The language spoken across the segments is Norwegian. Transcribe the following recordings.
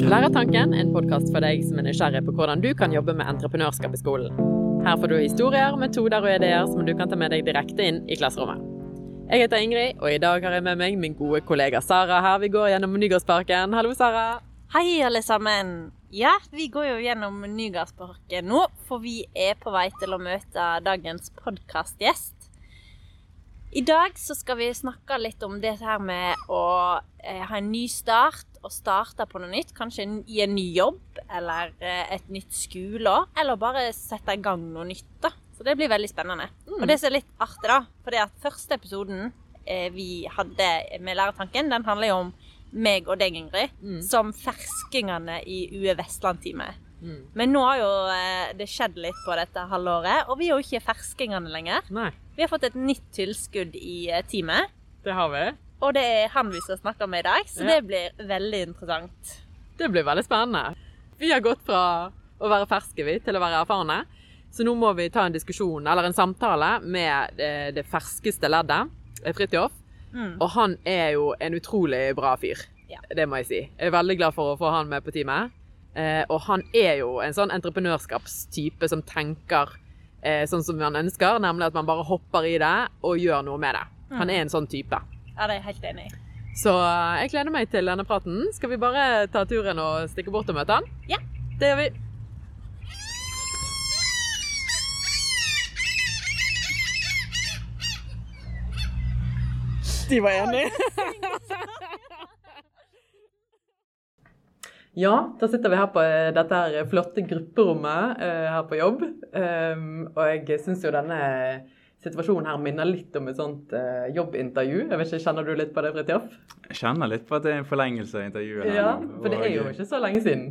Lærertanken er en podkast for deg som er nysgjerrig på hvordan du kan jobbe med entreprenørskap i skolen. Her får du historier, metoder og ideer som du kan ta med deg direkte inn i klasserommet. Jeg heter Ingrid, og i dag har jeg med meg min gode kollega Sara her. Vi går gjennom Nygårdsparken. Hallo, Sara. Hei, alle sammen. Ja, vi går jo gjennom Nygårdsparken nå, for vi er på vei til å møte dagens podkastgjest. I dag så skal vi snakke litt om det her med å eh, ha en ny start og starte på noe nytt. Kanskje i en ny jobb eller eh, et nytt skoleår. Eller bare sette i gang noe nytt. da. Så det blir veldig spennende. Mm. Og det som er litt artig, da, for det at første episoden eh, vi hadde med Lærertanken, den handler jo om meg og deg, Ingrid, Mm. som ferskingene i UE Vestland-teamet. Mm. Men nå har jo eh, det skjedd litt på dette halvåret, og vi er jo ikke ferskingene lenger. Nei, Vi har fått et nytt tilskudd i eh, teamet, det har vi. og det er han vi skal snakke med i dag, så Ja. det blir veldig interessant. Det blir veldig spennende. Vi har gått fra å være ferske vi, til å være erfarne. Så nå må vi ta en diskusjon, eller en samtale, med det, det ferskeste leddet, Fridtjof. Mm. Og han er jo en utrolig bra fyr. Ja. Det må jeg si. Jeg er veldig glad for å få han med på teamet. Eh, og han er jo en sånn entreprenørskapstype som tenker eh, sånn som han ønsker, nemlig at man bare hopper i det og gjør noe med det. Han Mm. er en sånn type. Ja, det er jeg helt enig i. Så eh, jeg gleder meg til denne praten. Skal vi bare ta turen og stikke bort og møte han? Ja. Det gjør vi. De var enige. Ja, da sitter vi her på eh, dette her flotte grupperommet eh, her på jobb. Um, og jeg syns jo denne situasjonen her minner litt om et sånt eh, jobbintervju. Jeg vet ikke, Kjenner du litt på det, Fridtjof? Jeg kjenner litt på at det er en forlengelse av intervjuet. her Ja, for det er jo ikke så lenge siden.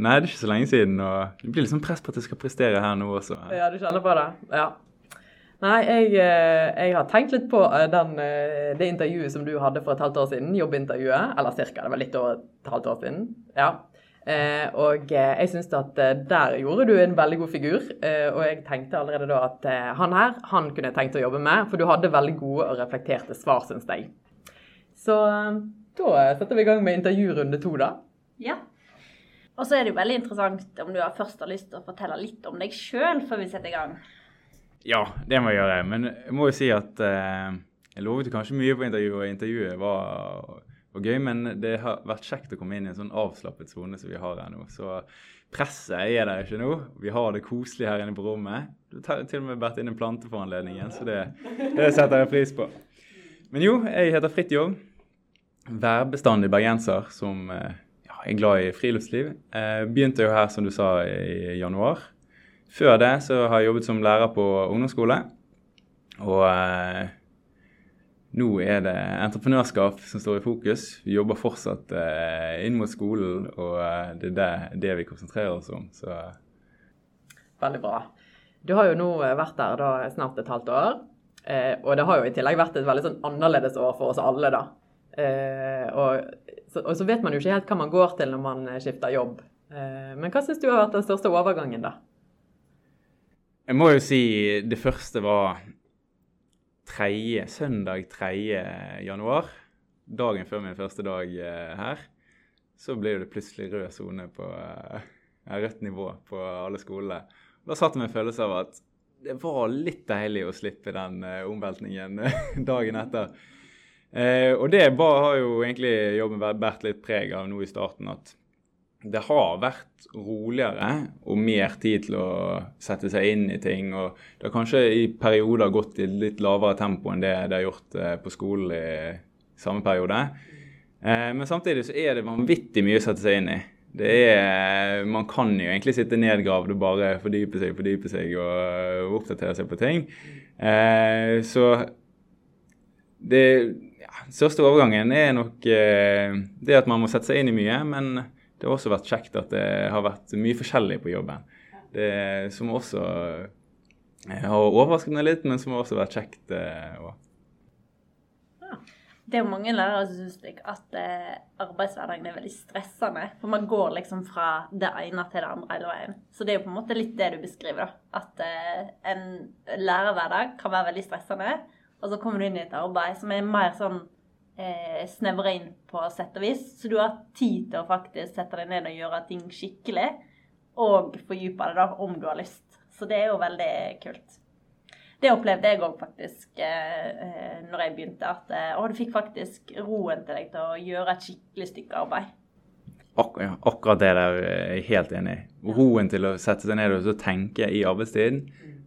Nei, det er ikke så lenge siden, og det blir liksom press på at jeg skal prestere her nå også. Ja, du kjenner på det? Ja. Nei, jeg, eh, jeg har tenkt litt på eh, den, eh, det intervjuet som du hadde for et halvt år siden. Jobbintervjuet. Eller cirka, det var litt over et halvt år siden. Ja. Og jeg syns at der gjorde du en veldig god figur. Og jeg tenkte allerede da at han her, han kunne jeg tenkt å jobbe med. For du hadde veldig gode og reflekterte svar, syns jeg. Så da setter vi i gang med intervjurunde to, da. Ja. Og så er det jo veldig interessant om du først har lyst til å fortelle litt om deg sjøl før vi setter i gang. Ja, det må jeg gjøre. Men jeg må jo si at eh, jeg lovet kanskje mye på intervjuet, og intervjuet var, var gøy. Men det har vært kjekt å komme inn i en sånn avslappet sone som vi har her nå. Så presset er der ikke nå. Vi har det koselig her inne på rommet. Du har til og med båret inn en plante for anledningen, så det, det setter jeg pris på. Men jo, jeg heter Fridtjof. Værbestandig bergenser som eh, ja, er glad i friluftsliv. Eh, begynte jo her, som du sa, i januar. Før det så har jeg jobbet som lærer på ungdomsskole. Og eh, nå er det entreprenørskap som står i fokus. Vi jobber fortsatt eh, inn mot skolen, og eh, det er det, det vi konsentrerer oss om. Så Veldig bra. Du har jo nå eh, vært der da snart et halvt år. Eh, og det har jo i tillegg vært et veldig sånn annerledes år for oss alle, da. Eh, og, så, og så vet man jo ikke helt hva man går til når man skifter jobb. Men hva syns du har vært den største overgangen, da? Jeg må jo si det første var tredje, søndag 3. januar. Dagen før min første dag eh, her. Så ble det plutselig rød sone på eh, rødt nivå på alle skolene. Da satt jeg med en følelse av at det var litt deilig å slippe den eh, omveltningen dagen etter. Og det har jo egentlig jobben vært litt preg av nå i starten. at det har vært roligere og mer tid til å sette seg inn i ting. og Det har kanskje i perioder gått i litt lavere tempo enn det det har gjort eh, på skolen i samme periode. Eh, Men samtidig så er det vanvittig mye å sette seg inn i. Det er, Man kan jo egentlig sitte nedgravd og bare fordype seg fordype seg og, og oppdatere seg på ting. Eh, Så det ja, største overgangen er nok eh, det at man må sette seg inn i mye. men det har også vært kjekt at det har vært mye forskjellig på jobben. Det Som også eh, har overrasket meg litt, men som har også vært kjekt. eh, å- Det er jo mange lærere som syns at eh, arbeidshverdagen er veldig stressende. For man går liksom fra det ene til det andre hele veien. Så det er jo på en måte litt det du beskriver. da. At en lærerhverdag kan være veldig stressende. Og så kommer du inn i et arbeid som er mer sånn eh, snevra inn på sett og vis. Så du har tid til å faktisk sette deg ned og gjøre ting skikkelig, og fordype deg da, om du har lyst. Så det er jo veldig kult. Det opplevde jeg òg faktisk eh, eh, når jeg begynte. At eh, å, du fikk faktisk roen til deg til å gjøre et skikkelig stykke arbeid. Ak ja, akkurat det der er jeg helt enig i. Roen til å sette seg ned og så tenke i arbeidstid,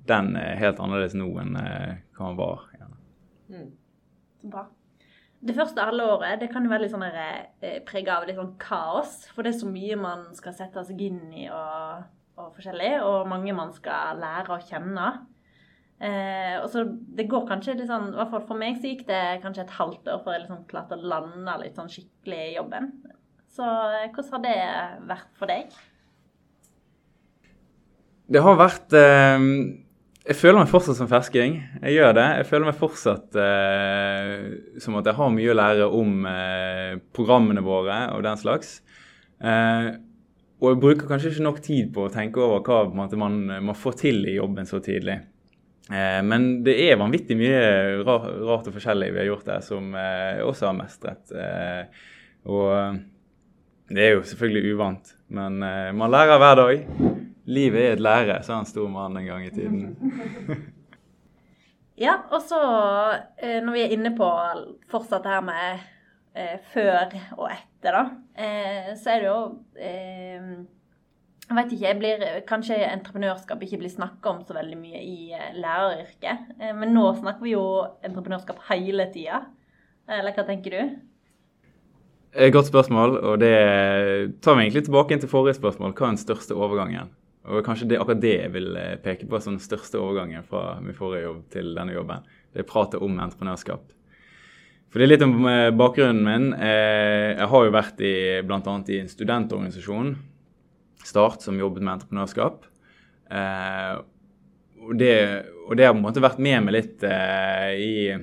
den er helt annerledes nå enn eh, hva den var. Ja. Så bra. Det første halvåret det kan jo være litt sånn eh, prega av litt sånn kaos. For det er så mye man skal sette seg inn i og, og forskjellig, og mange man skal lære å kjenne. Eh, og så Det går kanskje litt sånn, i hvert fall for meg så gikk det kanskje et halvt år før jeg liksom klarte å lande litt sånn skikkelig i jobben. Så eh, hvordan har det vært for deg? Det har vært eh, Jeg føler meg fortsatt som fersking. Jeg gjør det. Jeg føler meg fortsatt eh, som at jeg har mye å lære om eh, programmene våre og den slags. Eh, og jeg bruker kanskje ikke nok tid på å tenke over hva måte, man, man får til i jobben så tidlig. Eh, men det er vanvittig mye rart, og forskjellig vi har gjort der, som eh, jeg også har mestret. Eh, og det er jo selvfølgelig uvant, men eh, man lærer hver dag. Livet er et lære, sa en stor mann en gang i tiden. Ja, og så eh, når vi er inne på fortsatt det her med eh, før og etter, da, eh, så er det jo eh, Jeg vet ikke, jeg blir, kanskje entreprenørskap ikke blir snakka om så veldig mye i eh, læreryrket. Eh, men nå snakker vi jo entreprenørskap hele tida. Eller hva tenker du? Godt spørsmål, og det tar vi egentlig tilbake til forrige spørsmål. Hva er den største overgangen? Og kanskje det akkurat det jeg vil eh, peke på som den største overgangen fra min forrige jobb til denne jobben. Det er pratet om entreprenørskap. For det er litt om eh, bakgrunnen min. Eh, Jeg har jo vært i bl.a. i en studentorganisasjon, Start, som jobbet med entreprenørskap. Og det, og det har på en måte vært med meg litt i,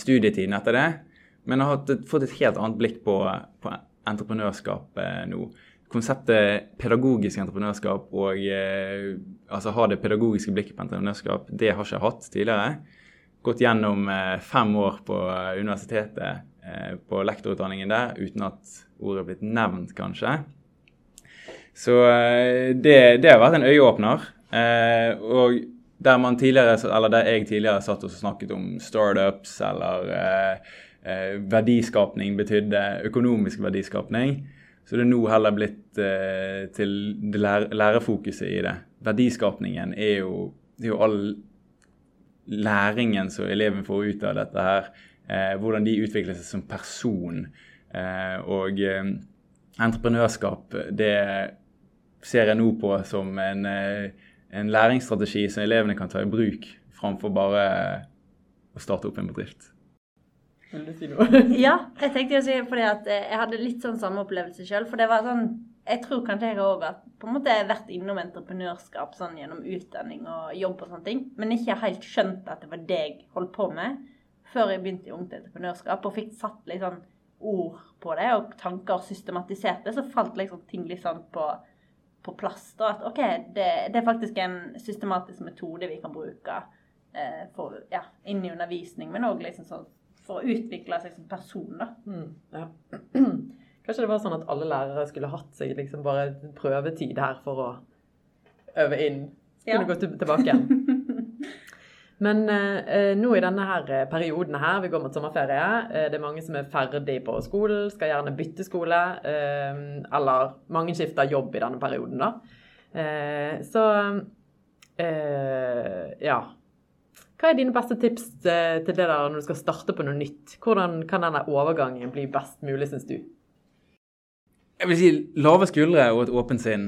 studietiden etter det. Men jeg har fått et helt annet blikk på, på entreprenørskap nå. Konseptet pedagogisk entreprenørskap og eh, altså ha det pedagogiske blikket på entreprenørskap, det har ikke jeg hatt tidligere. Gått gjennom eh, fem år på eh, universitetet eh, på lektorutdanningen der uten at ordet er blitt nevnt, kanskje. Så eh, det, det har vært en øyeåpner. Eh, og der, man tidligere, eller der jeg tidligere satt og snakket om startups eller verdiskapning betydde økonomisk verdiskapning, så det er nå heller blitt eh, til lære, lærefokuset i det. Verdiskapningen er jo, det er jo all læringen som eleven får ut av dette her. Eh, hvordan de utvikler seg som person. Eh, og eh, entreprenørskap, det ser jeg nå på som en, eh, en læringsstrategi som elevene kan ta i bruk, framfor bare å starte opp en bedrift. Vil du si noe? Ja, jeg tenkte å si fordi at eh, jeg hadde litt sånn samme opplevelse sjøl. For det var sånn Jeg tror kanskje jeg òg har på en måte vært innom entreprenørskap sånn gjennom utdanning og jobb og sånne ting, men ikke helt skjønt at det var det jeg holdt på med før jeg begynte i Ungt Entreprenørskap og fikk satt litt sånn ord på det og tanker og systematisert det, så falt liksom ting litt sånn på, på plass. da, At OK, det, det er faktisk en systematisk metode vi kan bruke eh, for, ja, inn i undervisning, men òg liksom sånn for å utvikle seg som person, da. Mm, ja. Kanskje det var sånn at alle lærere skulle hatt seg liksom bare prøvetid her for å øve inn. Kunne Ja. gå tilbake igjen. Men eh, nå i denne her eh, perioden her, vi går mot sommerferie, eh, det er mange som er ferdig på skolen, skal gjerne bytte skole, eh, eller mange skifter jobb i denne perioden da. Eh, så, eh, ja. Hva er dine beste tips eh, til det der når du skal starte på noe nytt? Hvordan kan denne overgangen bli best mulig, synes du? Jeg vil si lave skuldre og et åpent sinn,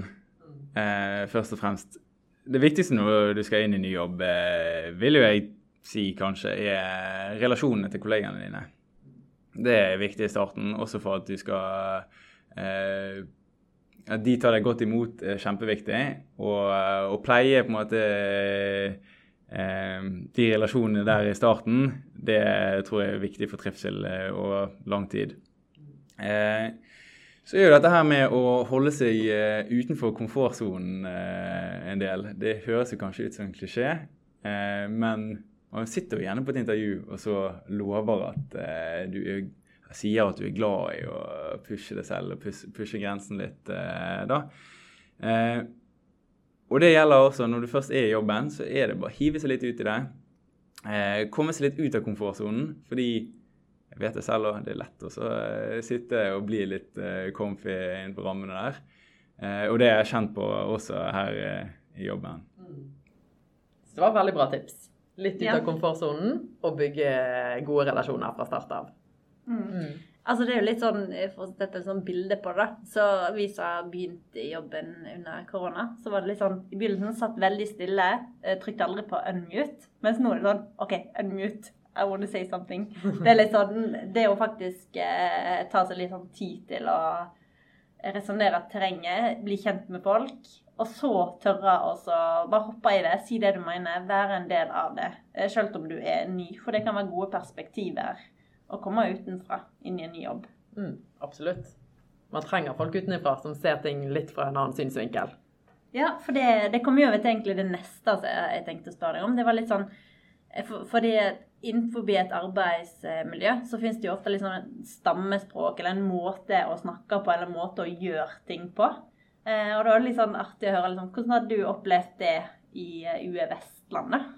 eh, først og fremst. Det viktigste når du skal inn i ny jobb, eh, vil jo jeg si kanskje, er relasjonene til kollegaene dine. Det er viktig i starten, også for at du skal eh, At de tar deg godt imot, er kjempeviktig. Og og pleie på en måte eh, de relasjonene der i starten, det tror jeg er viktig for trivsel eh, over lang tid. Eh, så er jo dette her med å holde seg eh, utenfor komfortsonen eh, en del. Det høres jo kanskje ut som en klisjé, men man sitter jo gjerne på et intervju og så lover at du er sier at du er glad i å pushe deg selv og pushe, pushe grensen litt, da. Og det gjelder også når du først er i jobben, så er det bare å hive seg litt ut i det. Eh, komme seg litt ut av komfortsonen, fordi jeg vet det selv òg, det er lett å eh, sitte og bli litt eh, comfy innenfor rammene der. Eh, og det er jeg kjent på også her eh, i jobben. Så det var veldig bra tips. Litt ut Ja. av komfortsonen og bygge gode relasjoner fra start av. Altså det er jo litt sånn, For å sette et sånt bilde på det, da. Så vi som begynte jobben under korona, så var det litt sånn I begynnelsen satt veldig stille, eh, trykte aldri på unmute. Mens nå er det sånn OK, unmute. I want to say something. Det er litt sånn Det å faktisk eh, ta seg litt sånn tid til å resonnere terrenget, bli kjent med folk, og så tørre å bare hoppe i det, si det du mener, være en del av det. eh, Selv om du er ny. For det kan være gode perspektiver å komme utenfra inn i en ny jobb. Mm, absolutt. Man trenger folk utenfra som ser ting litt fra en annen synsvinkel. Ja, for det, det kommer jo over til egentlig det neste altså, jeg tenkte å spørre deg om. Det var litt sånn for, Fordi innenfor et arbeidsmiljø så finnes det jo ofte liksom et stammespråk, eller en måte å snakke på, eller en måte å gjøre ting på. Eh, og da er det litt sånn artig å høre liksom, hvordan har du opplevd det i eh, UE Vestlandet?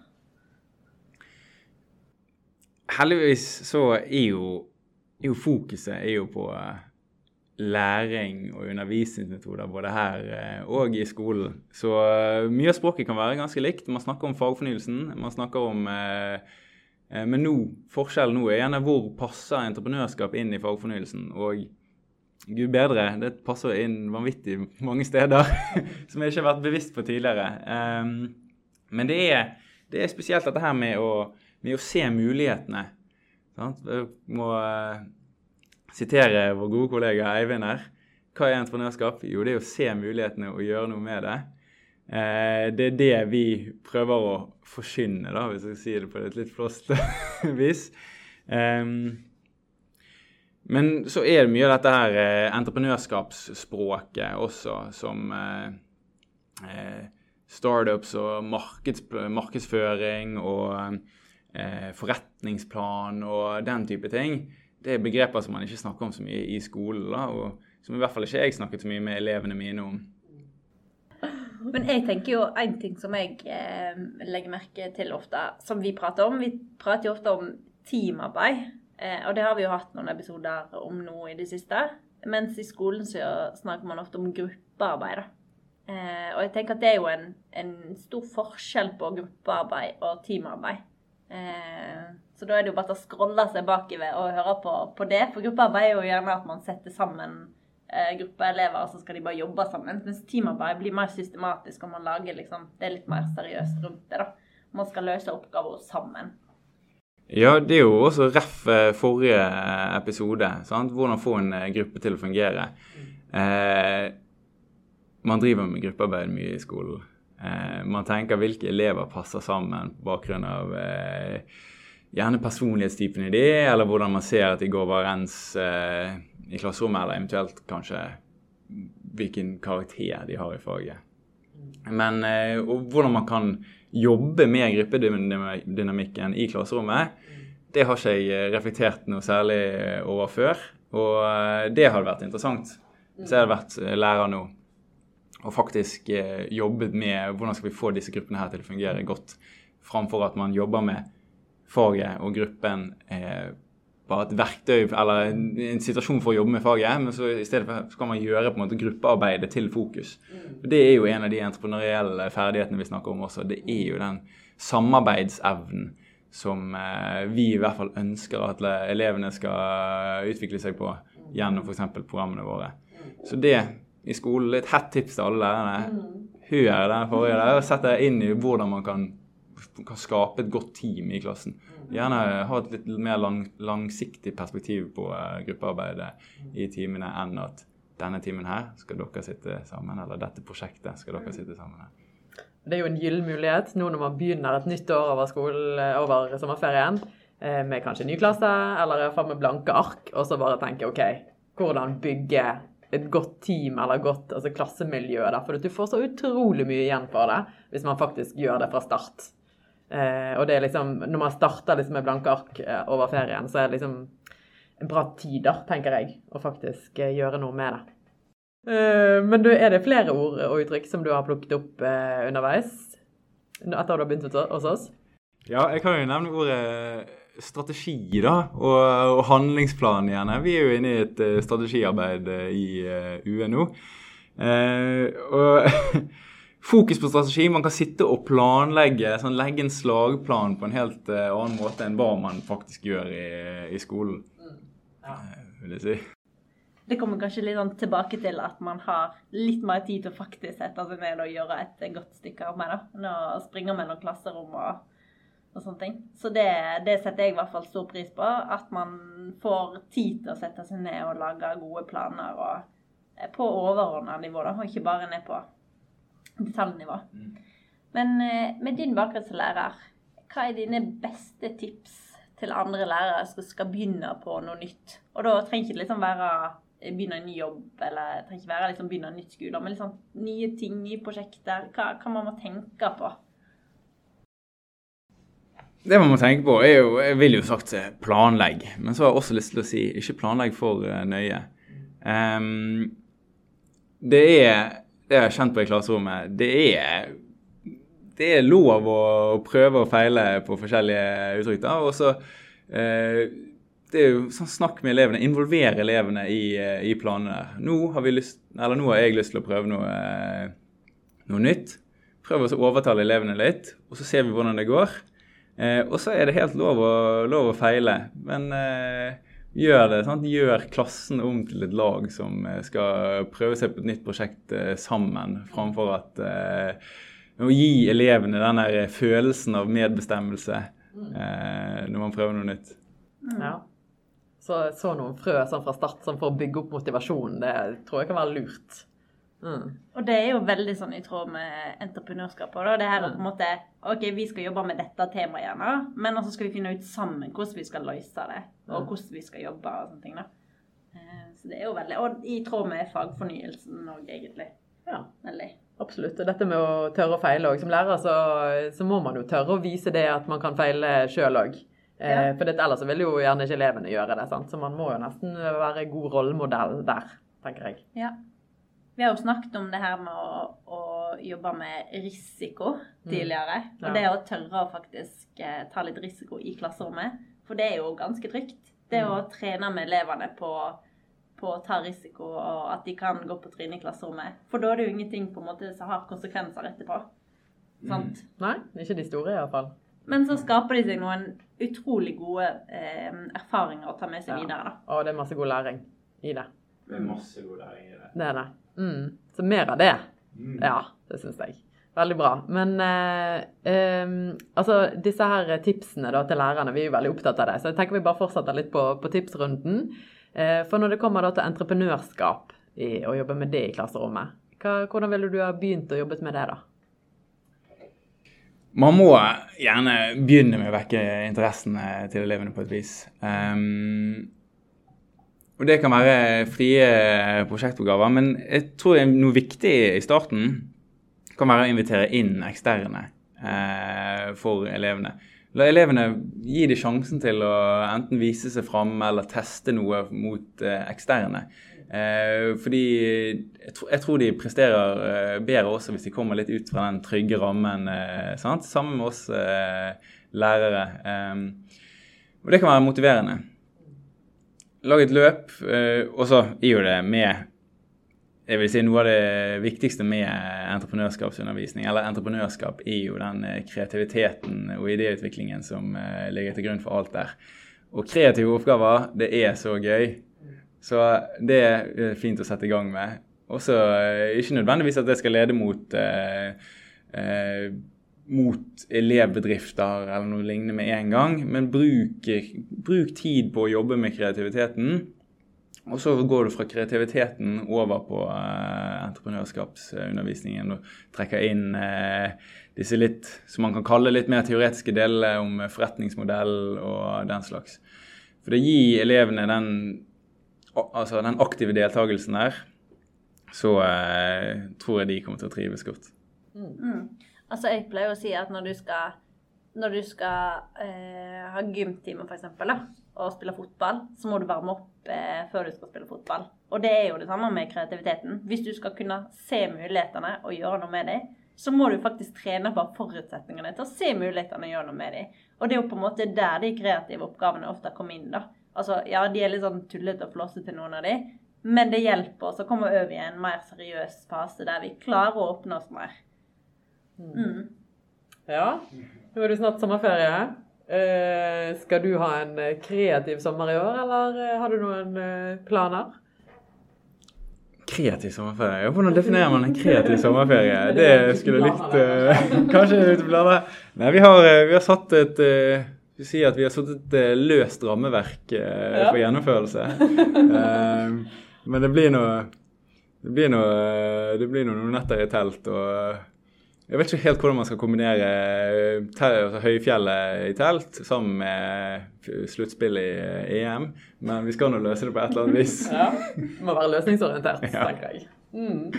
Heldigvis så er jo, er jo fokuset er jo på eh, læring og undervisningsmetoder både her eh, og i skolen. Så eh, mye av språket kan være ganske likt. Man snakker om fagfornyelsen. man snakker om Men nå, forskjellen nå er gjerne hvor passer entreprenørskap inn i fagfornyelsen. Og gud bedre, det passer inn vanvittig mange steder som jeg ikke har vært bevisst på tidligere. Ehm, men det er, det er spesielt dette her med å, med å se mulighetene. Sant? Jeg må eh, sitere vår gode kollega Eivind her. Hva er entreprenørskap? Jo, det er å se mulighetene og gjøre noe med det. Eh, det er det vi prøver å forkynne, da, hvis jeg skal si det på et litt flåst vis. Ehm, men så er det mye av dette her eh, entreprenørskapsspråket også, som startups og markedsføring og forretningsplan og den type ting. Det er begreper som man ikke snakker om så mye i skolen, og som i hvert fall ikke jeg snakket så mye med elevene mine om. Men jeg tenker jo en ting som jeg eh, legger merke til ofte, som vi prater om. Vi prater jo ofte om teamarbeid. Eh, og det har vi jo hatt noen episoder om nå i det siste. Mens i skolen så snakker man ofte om gruppearbeid. Eh, og jeg tenker at det er jo en, en stor forskjell på gruppearbeid og teamarbeid. Eh, så da er det jo bare å scrolle seg bakover og høre på, på det. For gruppearbeid er jo gjerne at man setter sammen gruppeelever, og så skal de bare jobbe sammen. Mens teamarbeid blir mer systematisk, og man lager liksom, det er litt mer seriøst rundt det. da. Man skal løse oppgaver sammen. Ja, det er jo også ref eh, forrige episode. Sant? Hvordan få en eh, gruppe til å fungere. Eh, man driver med gruppearbeid mye i skolen. Eh, man tenker hvilke elever passer sammen på bakgrunn av eh, gjerne personlighetstypen de, eller hvordan man ser at de går overens eh, i klasserommet, eller eventuelt kanskje hvilken karakter de har i faget. Men eh, og hvordan man kan jobbe med gruppedynamikken i klasserommet, det har ikke jeg eh, reflektert noe særlig over før. Og eh, det hadde vært interessant hvis jeg hadde vært eh, lærer nå og faktisk eh, jobbet med hvordan skal vi få disse gruppene her til å fungere godt, framfor at man jobber med faget og gruppen eh, bare et verktøy eller en, en situasjon for å jobbe med faget, men så i stedet for så kan man gjøre på en måte gruppearbeidet til fokus. Og Det er jo en av de entreprenørielle ferdighetene vi snakker om også. Det er jo den samarbeidsevnen som eh, vi i hvert fall ønsker at elevene skal utvikle seg på gjennom f.eks. programmene våre. Så det i skolen, et hett tips til alle lærerne. Hør den forrige der, og sett deg inn i hvordan man kan, kan skape et godt team i klassen. Gjerne ha et litt mer lang, langsiktig perspektiv på eh, gruppearbeidet i timene enn at denne timen her skal dere sitte sammen, eller dette prosjektet skal dere sitte sammen her. Det er jo en gyllen mulighet nå når man begynner et nytt år over, skolen, over sommerferien, eh, med kanskje ny klasse, eller i med blanke ark, og så bare tenke OK, hvordan bygge et godt team eller godt altså klassemiljø. Da, for du får så utrolig mye igjen for det hvis man faktisk gjør det fra start. Eh, og det er liksom, Når man starter liksom med blanke ark eh, over ferien, så er det liksom en bra tid, da, tenker jeg, å faktisk eh, gjøre noe med det. Eh, men du, er det flere ord og uttrykk som du har plukket opp eh, underveis? Etter at du har begynt hos oss? Ja, jeg kan jo nevne ordet strategi, da, og, og handlingsplan gjerne. Vi er jo inne i et eh, strategiarbeid eh, i UNO. UE nå. Eh, og fokus på strategi. Man kan sitte og planlegge, sånn, legge en slagplan på en helt uh, annen måte enn hva man faktisk gjør i, i skolen, Ja. eh, vil jeg si. Det kommer kanskje litt sånn tilbake til at man har litt mer tid til å faktisk sette seg ned og gjøre et godt stykke arbeid. enn springer springe mellom klasserom og, og sånne ting. Så det, det setter jeg i hvert fall stor pris på. At man får tid til å sette seg ned og lage gode planer og, eh, på overordna nivå, da, og ikke bare ned på detaljnivå. Men eh, med din bakgrunn som lærer, hva er dine beste tips til andre lærere som skal begynne på noe nytt? Og da trenger ikke det liksom være eh, begynne en ny jobb, eller trenger ikke være liksom begynne en nytt skole, men liksom nye ting, nye prosjekter. Hva, hva man må tenke på? Det man må tenke på, er jo Jeg vil jo sagt eh, planlegg, men så har jeg også lyst til å si ikke planlegg for eh, nøye. Um, det er Det jeg har kjent på i klasserommet, det er det er lov å prøve og feile på forskjellige uttrykk. da, og så eh, det er jo sånn Snakk med elevene, involver elevene i, eh, i planene. Nå har, vi lyst, eller nå har jeg lyst til å prøve noe, noe nytt. Prøv å overtale elevene litt, og så ser vi hvordan det går. Eh, og så er det helt lov å, lov å feile, men eh, gjør det. Sant? Gjør klassen om til et lag som eh, skal prøve seg på et nytt prosjekt eh, sammen, framfor at eh, å gi elevene den der følelsen av medbestemmelse eh, når man prøver noe nytt. Ja. Så, så noen frø sånn fra start sånn for å bygge opp motivasjonen, det tror jeg kan være lurt. Mm. Og det er jo veldig sånn i tråd med entreprenørskapet. Da. Det her er på en måte OK, vi skal jobbe med dette temaet gjerne, men også skal vi finne ut sammen hvordan vi skal løse det, og hvordan vi skal jobbe og sånne ting. da. Eh, Så det er jo veldig Og i tråd med fagfornyelsen òg, egentlig. Ja. Veldig. Absolutt. Og dette med å tørre å feile òg. Som lærer så, så må man jo tørre å vise det at man kan feile sjøl òg. Eh, Ja. for ellers vil jo gjerne ikke elevene gjøre det. sant? Så man må jo nesten være god rollemodell der, tenker jeg. Ja. Vi har jo snakket om det her med å, å jobbe med risiko tidligere. Mm. Ja. Og det å tørre å faktisk eh, ta litt risiko i klasserommet. For det er jo ganske trygt. Det Mm. å trene med elevene på, på å ta risiko, og at de kan gå på trynet i klasserommet. For da er det jo ingenting på en måte som har konsekvenser etterpå. Sant? Nei, ikke de store iallfall. Men så skaper de seg noen utrolig gode eh, erfaringer å ta med seg Ja. videre. da. Og det er masse god læring i det. Det er masse god læring i det. Det er det. Mm. Så mer av det. Mm. Ja, det syns jeg. Veldig bra. Men eh, eh, altså, disse her tipsene da, til lærerne, vi er jo veldig opptatt av det. Så jeg tenker vi bare fortsetter litt på, på tipsrunden. Eh, for når det kommer da til entreprenørskap i, og jobbe med det i klasserommet, hva, hvordan ville du ha begynt å jobbe med det, da? Man må gjerne begynne med å vekke interessene til elevene på et vis. Ehm, og det kan være frie prosjektoppgaver, men jeg tror noe viktig i starten kan være å invitere inn eksterne eh, for elevene. La elevene gi dem sjansen til å enten vise seg fram eller teste noe mot eh, eksterne. Eh, fordi jeg, tro, jeg tror de presterer eh, bedre også hvis de kommer litt ut fra den trygge rammen. Eh? Sammen med oss eh, lærere. Eh, og det kan være motiverende. Lag et løp, eh, og så er jo det med jeg vil si Noe av det viktigste med entreprenørskapsundervisning, eller entreprenørskap, er jo den eh, kreativiteten og idéutviklingen som eh, ligger til grunn for alt der. Og kreative oppgaver, det er så gøy. Så det er fint å sette i gang med. Også ikke nødvendigvis at det skal lede mot eh, eh, mot elevbedrifter eller noe lignende med en gang, men bruk, bruk tid på å jobbe med kreativiteten. Og så går du fra kreativiteten over på eh, entreprenørskapsundervisningen og trekker inn eh, disse litt, som man kan kalle litt mer teoretiske delene om forretningsmodell og den slags. For det gir elevene den, altså den aktive deltakelsen der, så eh, tror jeg de kommer til å trives godt. Mm. Altså, jeg pleier å si at når du skal når du skal eh, ha gymtime eksempel, og spille fotball, så må du varme opp eh, før du skal spille fotball. Og det er jo det samme med kreativiteten. Hvis du skal kunne se mulighetene og gjøre noe med dem, så må du faktisk trene på forutsetningene til å se mulighetene og gjøre noe med dem. Og det er jo på en måte der de kreative oppgavene ofte kommer inn. da. Altså, Ja, de er litt sånn tullete og flåsete, noen av de, men det hjelper oss å komme over i en mer seriøs fase der vi klarer å åpne oss mer. Mm. Ja, nå er det snart sommerferie. Eh, skal du ha en eh, kreativ sommer i år, eller eh, har du noen planer? Kreativ sommerferie? Hvordan definerer man en kreativ sommerferie? Det skulle jeg likt Kanskje litt på? Nei, vi har, vi har satt et vi sier at vi har satt et løst rammeverk Ja. for gjennomførelse. Men det blir noe Det blir noe, det blir noen netter i telt og Jeg vet ikke helt hvordan man skal kombinere eh, altså Høyfjellet i telt sammen med f- sluttspill i eh, EM, men vi skal nå løse det på et eller annet vis. Ja, Må være løsningsorientert, Ja. tenker jeg. Mm.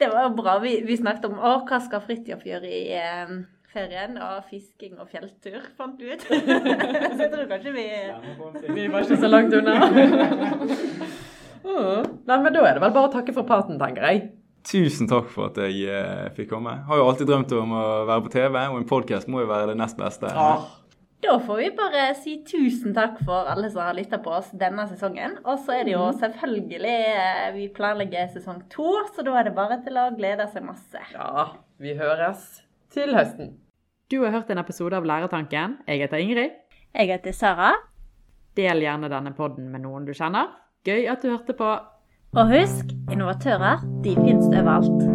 Det var bra. Vi, vi snakket om å, hva skal Fridtjof gjøre i eh, ferien? Og fisking og fjelltur, fant du ut. så jeg tror kanskje vi Vi var ikke så langt unna. Mm. Nei, men da er det vel bare å takke for praten, tenker jeg. Tusen takk for at jeg eh, fikk komme. Har jo alltid drømt om å være på TV, og en podkast må jo være det nest beste. Da får vi bare si tusen takk for alle som har lytta på oss denne sesongen. Og så er det jo selvfølgelig eh, Vi planlegger sesong to, så da er det bare til å glede seg masse. Ja, vi høres til høsten. Du har hørt en episode av Læretanken. Jeg heter Ingrid. Jeg heter Sara. Del gjerne denne podden med noen du kjenner. Gøy at du hørte på. Og husk, innovatører, de finnes overalt.